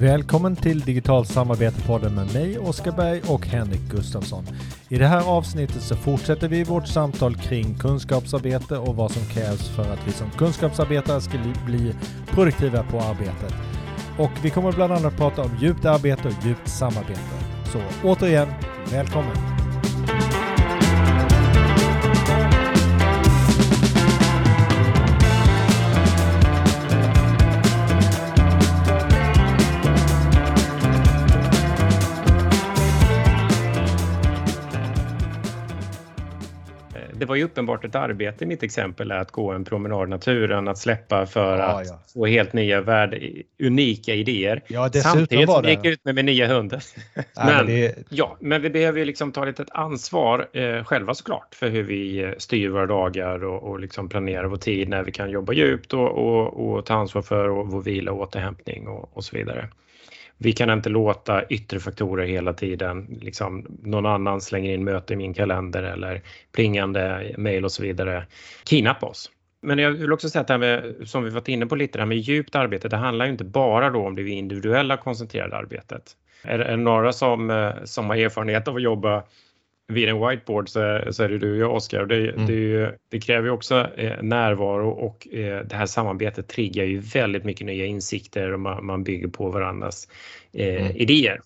Välkommen till Digitalt samarbete-podden med mig, Oskar Berg och Henrik Gustafsson. I det här avsnittet så fortsätter vi vårt samtal kring kunskapsarbete och vad som krävs för att vi som kunskapsarbetare ska bli produktiva på arbetet. Och vi kommer bland annat prata om djupt arbete och djupt samarbete. Så återigen, välkommen! Ju uppenbart ett arbete i mitt exempel att gå en promenad i naturen, att släppa för ja, att ja. få helt nya värld, unika idéer. Ja, Samtidigt som vi gick ut med min nya hund. men, men, det... ja, men vi behöver ju liksom ta lite ansvar eh, själva såklart för hur vi eh, styr våra dagar och, och liksom planerar vår tid när vi kan jobba djupt och, och, och ta ansvar för vår vila och återhämtning och, och så vidare. Vi kan inte låta yttre faktorer hela tiden, liksom någon annan slänger in möte i min kalender eller plingande mejl och så vidare, kidnappa oss. Men jag vill också säga att det här med, som vi varit inne på lite, det här med djupt arbete, det handlar ju inte bara då om det individuella koncentrerade arbetet. Är det några som, eh, som har erfarenhet av att jobba vid en whiteboard så så är det du och jag Oskar. Det, mm. det, det, kräver ju också eh, närvaro och eh, det här samarbetet triggar ju väldigt mycket nya insikter och man, man bygger på varandras eh, mm. idéer.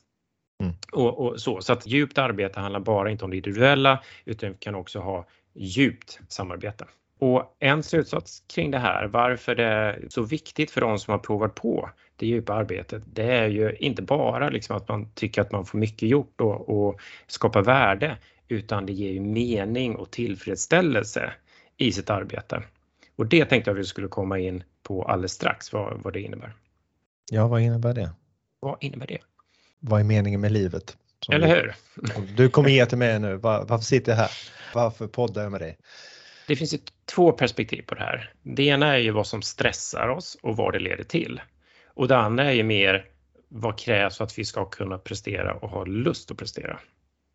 Mm. Och, och, så. så att djupt arbete handlar bara inte om det individuella utan kan också ha djupt samarbete. Och en slutsats kring det här, varför det är så viktigt för de som har provat på det djupa arbetet, det är ju inte bara liksom att man tycker att man får mycket gjort och, och skapar värde, utan det ger ju mening och tillfredsställelse i sitt arbete. Och det tänkte jag vi skulle komma in på alldeles strax, vad, vad det innebär. Ja, vad innebär det? Vad innebär det? Vad är meningen med livet? Eller hur? Du kommer ge till mig nu. Varför sitter jag här? Varför poddar jag med dig? Det finns ju två perspektiv på det här. Det ena är ju vad som stressar oss och vad det leder till. Och det andra är ju mer vad krävs för att vi ska kunna prestera och ha lust att prestera.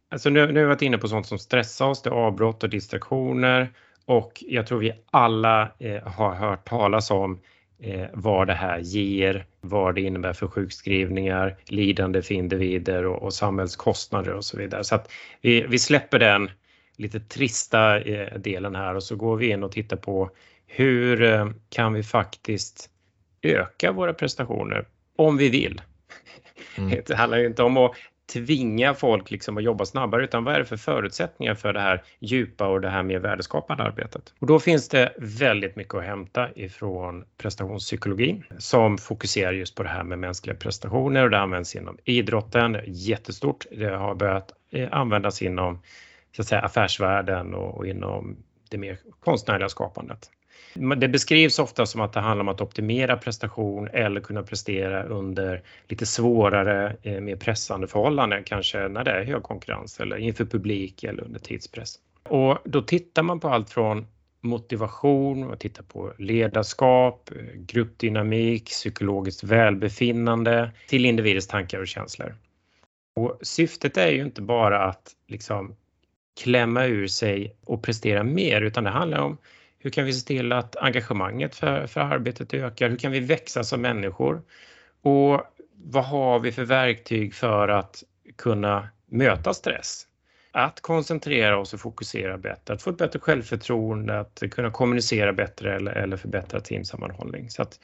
Alltså nu, nu har vi varit inne på sånt som stressar oss, det är avbrott och distraktioner och jag tror vi alla eh, har hört talas om eh, vad det här ger, vad det innebär för sjukskrivningar, lidande för individer och, och samhällskostnader och så vidare. Så att vi, vi släpper den lite trista eh, delen här och så går vi in och tittar på hur eh, kan vi faktiskt öka våra prestationer om vi vill. Mm. Det handlar ju inte om att tvinga folk liksom att jobba snabbare utan vad är det för förutsättningar för det här djupa och det här mer värdeskapande arbetet? Och då finns det väldigt mycket att hämta ifrån prestationspsykologin som fokuserar just på det här med mänskliga prestationer och det används inom idrotten, jättestort. Det har börjat eh, användas inom så att säga, affärsvärlden och, och inom det mer konstnärliga skapandet. Det beskrivs ofta som att det handlar om att optimera prestation eller kunna prestera under lite svårare, eh, mer pressande förhållanden, kanske när det är hög konkurrens eller inför publik eller under tidspress. Och då tittar man på allt från motivation, man tittar på ledarskap, gruppdynamik, psykologiskt välbefinnande till individers tankar och känslor. Och syftet är ju inte bara att liksom klämma ur sig och prestera mer utan det handlar om hur kan vi se till att engagemanget för, för arbetet ökar? Hur kan vi växa som människor? Och vad har vi för verktyg för att kunna möta stress? Att koncentrera oss och fokusera bättre, att få ett bättre självförtroende, att kunna kommunicera bättre eller, eller förbättra teamsammanhållning. Så att,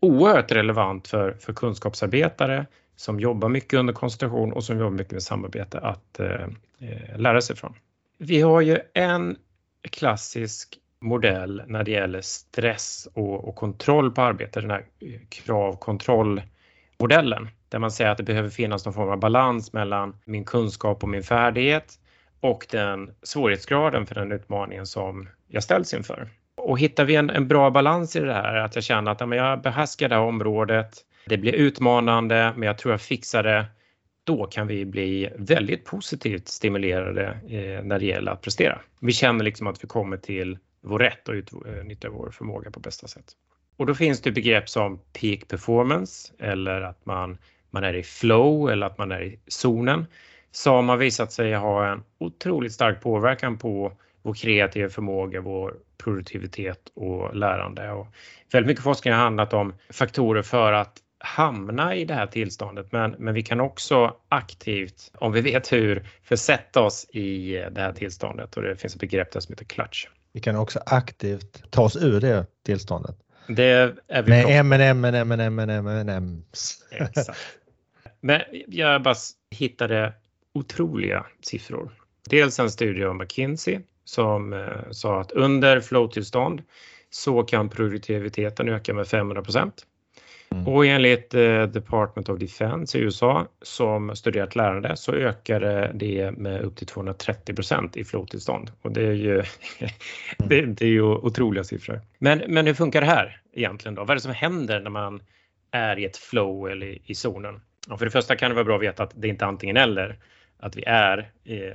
oerhört relevant för, för kunskapsarbetare som jobbar mycket under koncentration och som jobbar mycket med samarbete att eh, eh lära sig från. Vi har ju en klassisk modell när det gäller stress och, och kontroll på arbetet, den här eh, kravkontrollmodellen där man säger att det behöver finnas någon form av balans mellan min kunskap och min färdighet och den svårighetsgraden för den utmaningen som jag ställs inför. Och hittar vi en, en bra balans i det här, att jag känner att ja, jag behärskar det här området, det blir utmanande men jag tror jag fixar det, då kan vi bli väldigt positivt stimulerade eh, när det gäller att prestera. Vi känner liksom att vi kommer till vår rätt och utnyttja eh, vår förmåga på bästa sätt. Och då finns det begrepp som peak performance eller att man, man är i flow eller att man är i zonen som har visat sig ha en otroligt stark påverkan på vår kreativa förmåga, vår produktivitet och lärande. Och väldigt mycket forskning har handlat om faktorer för att hamna i det här tillståndet men, men vi kan också aktivt, om vi vet hur, försätta oss i det här tillståndet och det finns ett begrepp där som heter clutch. Vi kan också aktivt ta oss ur det tillståndet. Det är vi Med M&M, M&M, M&M, M&M. Exakt. Men jag bara hittade otroliga siffror. Dels en studie av McKinsey som eh, sa att under flow-tillstånd så kan produktiviteten öka med 500 procent. Mm. Och enligt eh, Department of Defense i USA som studerat lärande så ökar det med upp till 230 procent i flow-tillstånd. Och det är ju, det, det, är ju otroliga siffror. Men, men hur funkar det här egentligen då? Vad är det som händer när man är i ett flow eller i zonen? Och för det första kan det vara bra att veta att det inte är antingen eller att vi är,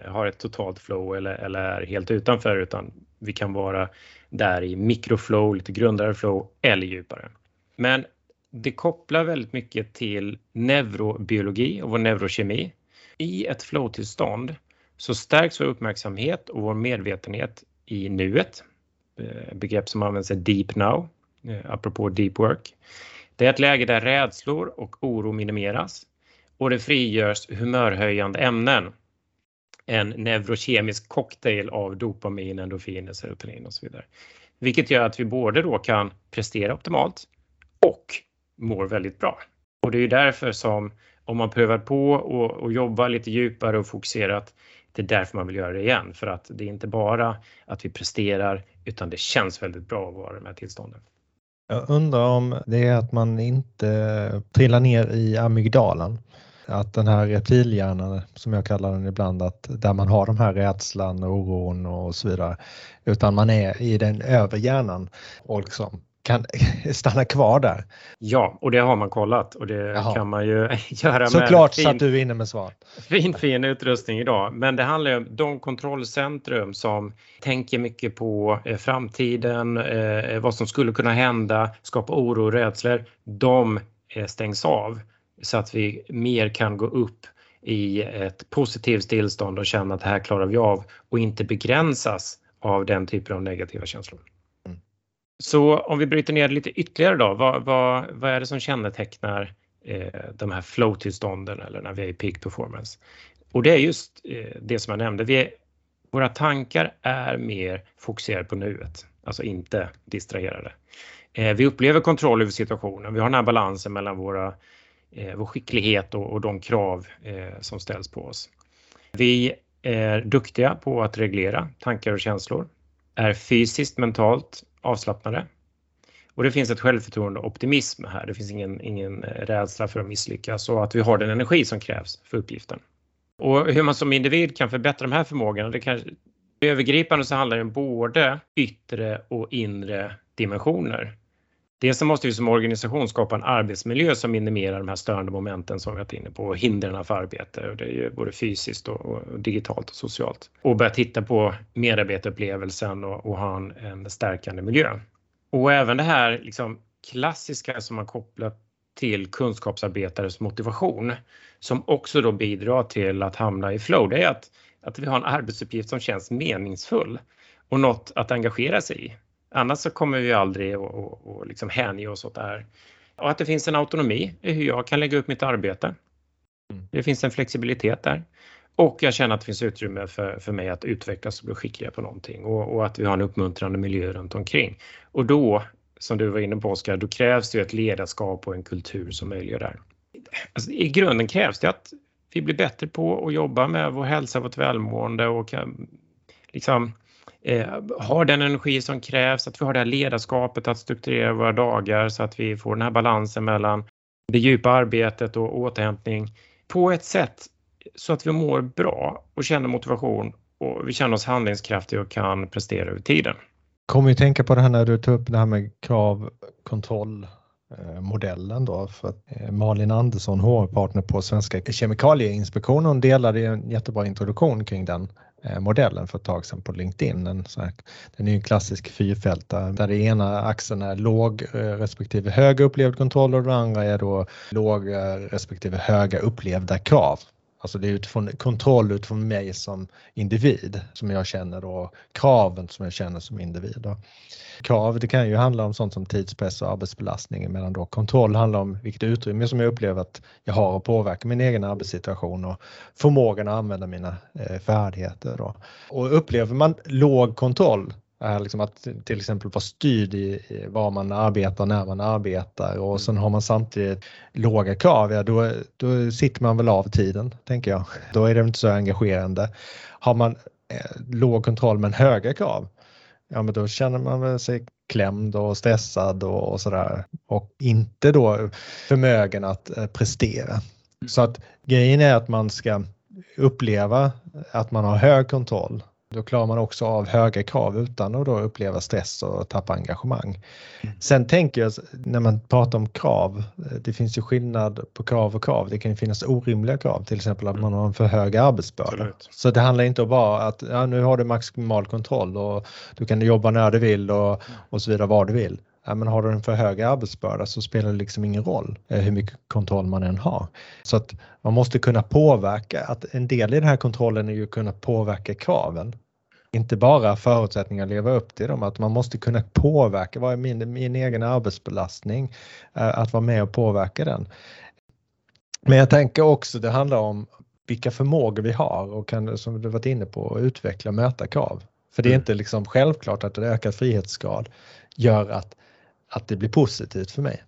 har ett totalt flow eller, eller är helt utanför utan vi kan vara där i mikroflow, lite grundare flow eller djupare. Men det kopplar väldigt mycket till neurobiologi och vår neurokemi. I ett flowtillstånd så stärks vår uppmärksamhet och vår medvetenhet i nuet. Eh, begrepp som används är deep now, eh, apropå deep work. Det är ett läge där rädslor och oro minimeras och det frigörs humörhöjande ämnen. En neurokemisk cocktail av dopamin, endorfiner, serotonin och så vidare. Vilket gör att vi både då kan prestera optimalt och mår väldigt bra. Och det är ju därför som om man prövar på och, och jobbar lite djupare och fokuserat, det är därför man vill göra det igen. För att det är inte bara att vi presterar utan det känns väldigt bra att vara i de här tillstånden. Jag undrar om det är att man inte trillar ner i amygdalan. Att den här reptilhjärnan, som jag kallar den ibland, att där man har de här rädslan, och oron och så vidare, utan man är i den övre hjärnan och liksom kan stanna kvar där. Ja, och det har man kollat och det Jaha. kan man ju göra Såklart med fin, du inne med svar. Fin, fin utrustning idag. Men det handlar om de kontrollcentrum som tänker mycket på eh, framtiden, eh, vad som skulle kunna hända, skapa oro och rädslor. De eh, stängs av så att vi mer kan gå upp i ett positivt tillstånd och känna att det här klarar vi av och inte begränsas av den typen av negativa känslor. Så om vi bryter ner det lite ytterligare då, vad, vad, vad är det som kännetecknar eh, de här flow-tillstånden eller när vi är i peak performance? Och det är just eh, det som jag nämnde, vi är, våra tankar är mer fokuserade på nuet, alltså inte distraherade. Eh, vi upplever kontroll över situationen, vi har den här balansen mellan våra, eh, vår skicklighet och, och de krav eh, som ställs på oss. Vi är duktiga på att reglera tankar och känslor, är fysiskt, mentalt avslappnade. Och det finns ett självförtroende och optimism här. Det finns ingen, ingen eh, rädsla för att misslyckas och att vi har den energi som krävs för uppgiften. Och hur man som individ kan förbättra de här förmågorna, det kan, övergripande så handlar det om både yttre och inre dimensioner. Dels så måste vi som organisation skapa en arbetsmiljö som minimerar de här störande momenten som vi varit inne på, hindren för arbete. Och det är ju både fysiskt och, och, digitalt och socialt. Och börja titta på medarbetarupplevelsen och, och ha en, en stärkande miljö. Och även det här liksom, klassiska som man kopplar till kunskapsarbetares motivation som också då bidrar till att hamna i flow, det är att, att vi har en arbetsuppgift som känns meningsfull och något att engagera sig i. Annars så kommer vi aldrig att liksom hänge oss åt det här. Och att det finns en autonomi i hur jag kan lägga upp mitt arbete. Mm. Det finns en flexibilitet där. Och jag känner att det finns utrymme för, för mig att utvecklas och bli skickligare på någonting och, och, att vi har en uppmuntrande miljö runt omkring. Och då, som du var inne på Oskar, då krävs det ett ledarskap och en kultur som möjliggör det här. Alltså, I grunden krävs det att vi blir bättre på att jobba med vår hälsa, vårt välmående och kan, liksom, eh, har den energi som krävs, att vi har det här ledarskapet att strukturera våra dagar så att vi får den här balansen mellan det djupa arbetet och återhämtning på ett sätt så att vi mår bra och känner motivation och vi känner oss handlingskraftiga och kan prestera över tiden. Kommer ju tänka på det här när du tog upp det här med krav, kontroll, modellen då för att eh, Malin Andersson, HR-partner på Svenska Kemikalieinspektionen, hon delade en jättebra introduktion kring den Eh, modellen för ett tag sedan på LinkedIn. Den, här, den är ju en klassisk fyrfältare där det ena axeln är låg eh, respektive hög upplevd kontroll och den andra är då låg eh, respektive höga upplevda krav. Alltså det är utifrån kontroll utifrån mig som individ som jag känner och kraven som jag känner som individ. Då. Krav det kan ju handla om sånt som tidspress och arbetsbelastning medan då kontroll handlar om vilket utrymme som jag upplever att jag har att påverka min egen arbetssituation och förmågan att använda mina eh, färdigheter. Då. Och upplever man låg kontroll Liksom att till exempel vara styrd i var man arbetar, när man arbetar och sen har man samtidigt låga krav, ja då, då sitter man väl av tiden, tänker jag. Då är det inte så engagerande. Har man eh, låg kontroll men höga krav, ja men då känner man väl sig klämd och stressad och, och sådär och inte då förmögen att eh, prestera. Så att grejen är att man ska uppleva att man har hög kontroll då klarar man också av höga krav utan att då uppleva stress och tappa engagemang. Mm. Sen tänker jag när man pratar om krav, det finns ju skillnad på krav och krav. Det kan ju finnas orimliga krav, till exempel att man har en för hög arbetsbörda. Absolut. Så det handlar inte om bara att ja, nu har du maximal kontroll och du kan jobba när du vill och, och så vidare, var du vill. Ja, men har du en för hög arbetsbörda så spelar det liksom ingen roll eh, hur mycket kontroll man än har. Så att man måste kunna påverka, att en del i den här kontrollen är ju att kunna påverka kraven inte bara förutsättningar att leva upp till dem, att man måste kunna påverka, vad är min, min egen arbetsbelastning, eh, att vara med och påverka den. Men jag tänker också det handlar om vilka förmågor vi har och kan, som du varit inne på, utveckla och möta krav. För det är mm. inte liksom självklart att en ökad frihetsgrad gör att, att det blir positivt för mig.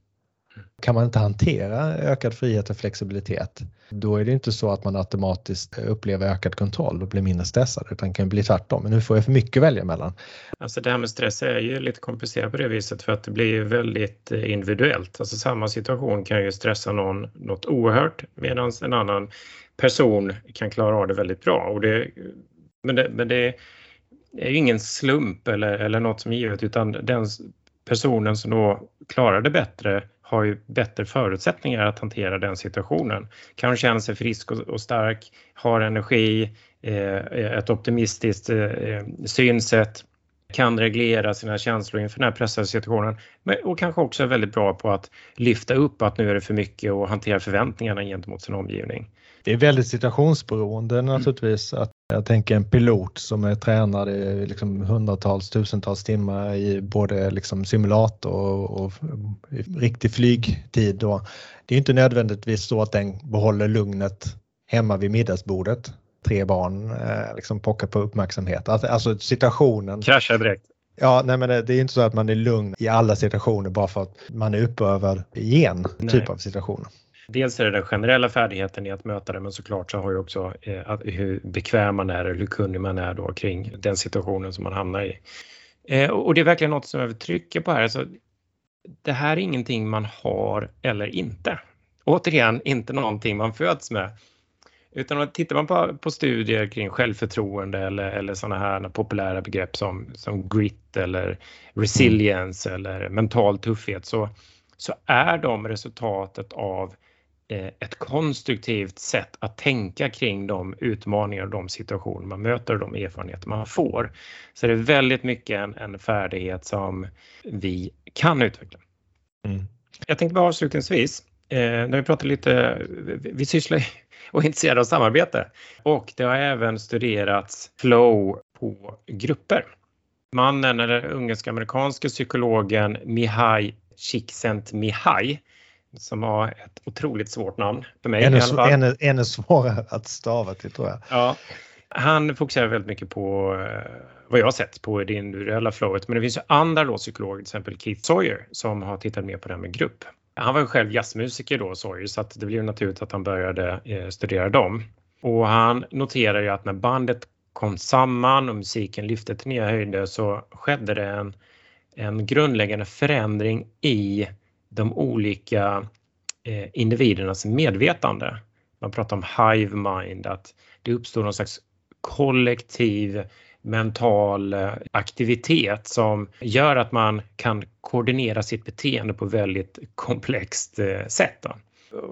Kan man inte hantera ökad frihet och flexibilitet, då är det inte så att man automatiskt upplever ökad kontroll och blir mindre stressad, utan kan bli tvärtom. Men nu får jag för mycket att välja mellan. Alltså det här med stress är ju lite komplicerat på det viset för att det blir väldigt eh, individuellt. Alltså samma situation kan ju stressa någon något oerhört medan en annan person kan klara av det väldigt bra. Och det, men, det, men det är ju ingen slump eller, eller något som är givet utan den personen som då klarar det bättre har ju bättre förutsättningar att hantera den situationen. Kan känna sig frisk och, stark, har energi, eh, ett optimistiskt eh, synsätt, kan reglera sina känslor inför den här pressade situationen och kanske också är väldigt bra på att lyfta upp att nu är det för mycket och hantera förväntningarna gentemot sin omgivning. Det är väldigt situationsberoende naturligtvis. Att jag tänker en pilot som är tränad i liksom hundratals, tusentals timmar i både liksom simulator och, och riktig flygtid. Då. Det är inte nödvändigtvis så att den behåller lugnet hemma vid middagsbordet. Tre barn eh, liksom pockar på uppmärksamhet. Alltså, alltså situationen. Kraschar direkt. Ja, nej men det, det, är inte så att man är lugn i alla situationer bara för att man är uppövad i en typ av situationer. Dels är det den generella färdigheten i att möta det men såklart så har ju också eh, hur bekväm man är eller hur kunnig man är då kring den situationen som man hamnar i. Eh, och det är verkligen något som jag vill trycka på här. Alltså, det här är ingenting man har eller inte. Återigen, inte någonting man föds med. Utan tittar man på, på studier kring självförtroende eller, eller sådana här populära begrepp som, som grit eller resilience mm. eller mental tuffhet så, så är de resultatet av Eh, ett konstruktivt sätt att tänka kring de utmaningar och de situationer man möter och de erfarenheter man får. Så det är väldigt mycket en, en färdighet som vi kan utveckla. Mm. Jag tänkte bara avslutningsvis, eh, när vi pratar lite, vi, vi sysslar och är intresserade av samarbete och det har även studerats flow på grupper. Mannen eller ungersk-amerikanske psykologen Mihai Csikszentmihalyi som har ett otroligt svårt namn för mig. Ännu, ännu, ännu svårare att stava till tror jag. Ja, han fokuserar väldigt mycket på eh, vad jag har sett på det individuella flowet. Men det finns ju andra då psykologer, till exempel Keith Sawyer, som har tittat mer på det här med grupp. Han var ju själv jazzmusiker då, Sawyer, så att det blev naturligt att han började eh, studera dem. Och han noterar ju att när bandet kom samman och musiken lyfte till nya höjder så skedde det en, en grundläggande förändring i de olika eh, individernas medvetande. Man pratar om hive mind, att det uppstår någon slags kollektiv mental eh, aktivitet som gör att man kan koordinera sitt beteende på väldigt komplext eh, sätt. Då.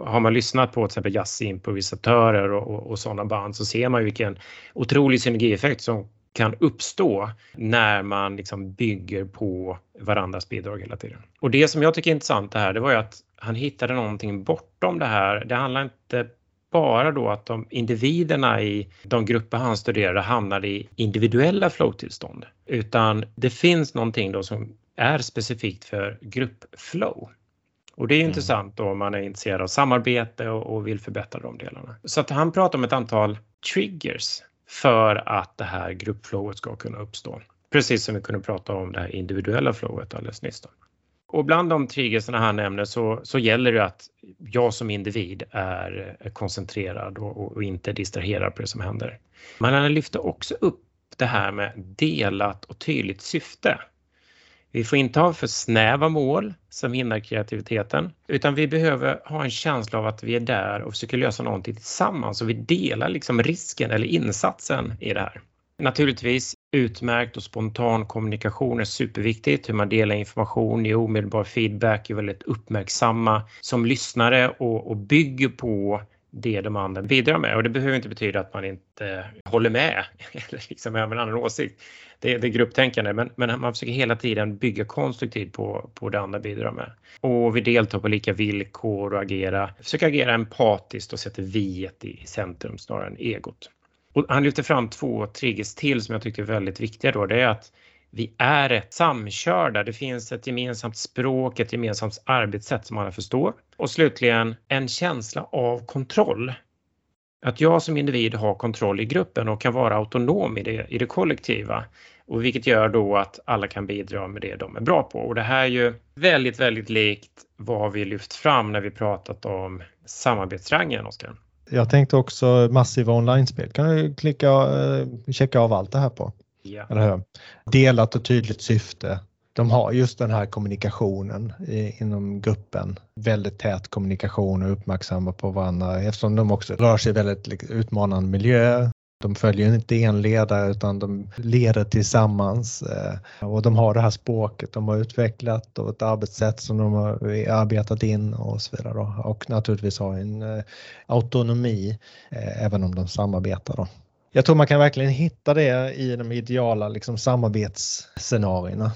Har man lyssnat på till exempel jazzimprovisatörer och, och, och sådana band så ser man vilken otrolig synergieffekt som kan uppstå när man liksom bygger på varandras bidrag hela tiden. Och det som jag tycker är intressant det här, det var ju att han hittade någonting bortom det här. Det handlar inte bara då att de individerna i de grupper han studerade hamnade i individuella flow-tillstånd, utan det finns någonting då som är specifikt för gruppflow. Och det är mm. intressant då om man är intresserad av samarbete och, och, vill förbättra de delarna. Så att han pratar om ett antal triggers för att det här gruppflowet ska kunna uppstå. Precis som vi kunde prata om det här individuella flowet alldeles nyss. Då. Och bland de triggerserna han nämner så, så gäller det att jag som individ är koncentrerad och, och inte distraherad på det som händer. Men han lyfter också upp det här med delat och tydligt syfte. Vi får inte ha för snäva mål som hindrar kreativiteten, utan vi behöver ha en känsla av att vi är där och försöker lösa någonting tillsammans och vi delar liksom risken eller insatsen i det här. Naturligtvis utmärkt och spontan kommunikation är superviktigt. Hur man delar information, ger omedelbar feedback, är väldigt uppmärksamma som lyssnare och, och bygger på det de andra bidrar med. Och det behöver inte betyda att man inte håller med eller liksom har en annan åsikt. Det, det är grupptänkande, men, men man försöker hela tiden bygga konstruktivt på, på det andra bidrar med. Och vi deltar på lika villkor och agera, försöker agera empatiskt och sätter viet i centrum snarare än egot. Och han lyfter fram två triggers till som jag tycker är väldigt viktiga då. Det är att vi är rätt samkörda. Det finns ett gemensamt språk, ett gemensamt arbetssätt som alla förstår. Och slutligen en känsla av kontroll. Att jag som individ har kontroll i gruppen och kan vara autonom i det, i det kollektiva. Och vilket gör då att alla kan bidra med det de är bra på. Och det här är ju väldigt, väldigt likt vad vi lyft fram när vi pratat om samarbetsrangen, Oskar. Jag tänkte också massiva online-spel. Kan du klicka, eh, checka av allt det här på? Ja. Eller hur? Delat och tydligt syfte. De har just den här kommunikationen inom gruppen. Väldigt tät kommunikation och uppmärksamma på varandra eftersom de också rör sig i väldigt liksom, utmanande miljö. De följer inte en ledare utan de leder tillsammans eh, och de har det här språket de har utvecklat och ett arbetssätt som de har arbetat in och så vidare. Och naturligtvis har en eh, autonomi eh, även om de samarbetar. Jag tror man kan verkligen hitta det i de ideala liksom, samarbetsscenarierna.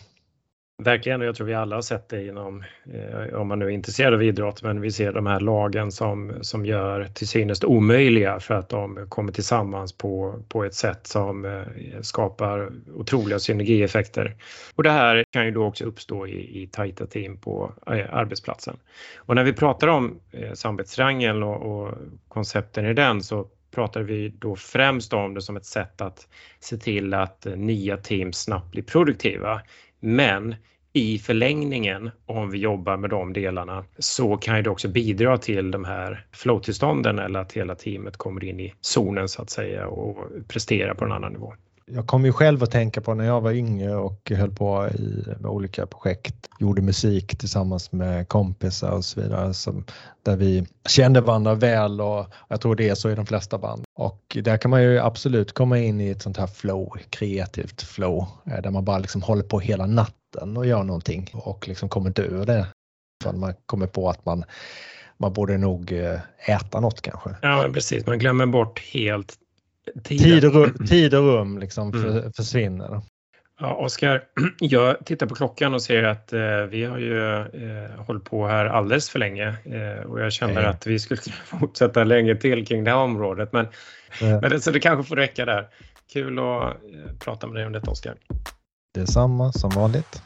Verkligen, och jag tror vi alla har sett det inom, eh, om man nu är intresserad av idrott, men vi ser de här lagen som, som gör till synes omöjliga för att de kommer tillsammans på, på ett sätt som eh, skapar otroliga synergieffekter. Och det här kan ju då också uppstå i, i tajta team på eh, arbetsplatsen. Och när vi pratar om eh, samarbetsrangeln och, och koncepten i den så pratar vi då främst om det som ett sätt att se till att eh, nya team snabbt blir produktiva men i förlängningen, om vi jobbar med de delarna, så kan det också bidra till de här flow-tillstånden eller att hela teamet kommer in i zonen så att säga och presterar på en annan nivå. Jag kommer ju själv att tänka på när jag var yngre och höll på i olika projekt, gjorde musik tillsammans med kompisar och så vidare, som, där vi kände varandra väl och jag tror det är så i de flesta band. Och där kan man ju absolut komma in i ett sånt här flow, kreativt flow, eh, där man bara liksom håller på hela natten och gör någonting och liksom kommer inte ur det. Man kommer på att man man borde nog eh, äta något kanske. Ja, precis. Man glömmer bort helt Tid och rum, tid och rum liksom mm. för, försvinner. Ja, Oskar, jag tittar på klockan och ser att eh, vi har ju eh, hållit på här alldeles för länge eh, och jag känner mm. att vi skulle fortsätta länge till kring det här området. Men, mm. men så det kanske får räcka där. Kul att eh, prata med dig om detta, Oskar. Detsamma som vanligt.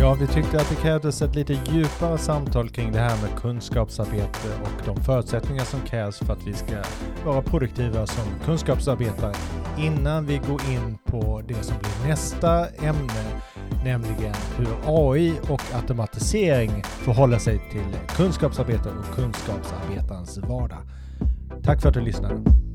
Ja, vi tyckte att det krävdes ett lite djupare samtal kring det här med kunskapsarbete och de förutsättningar som krävs för att vi ska vara produktiva som kunskapsarbetare innan vi går in på det som blir nästa ämne, nämligen hur AI och automatisering förhåller sig till kunskapsarbete och kunskapsarbetarens vardag. Tack för att du lyssnade.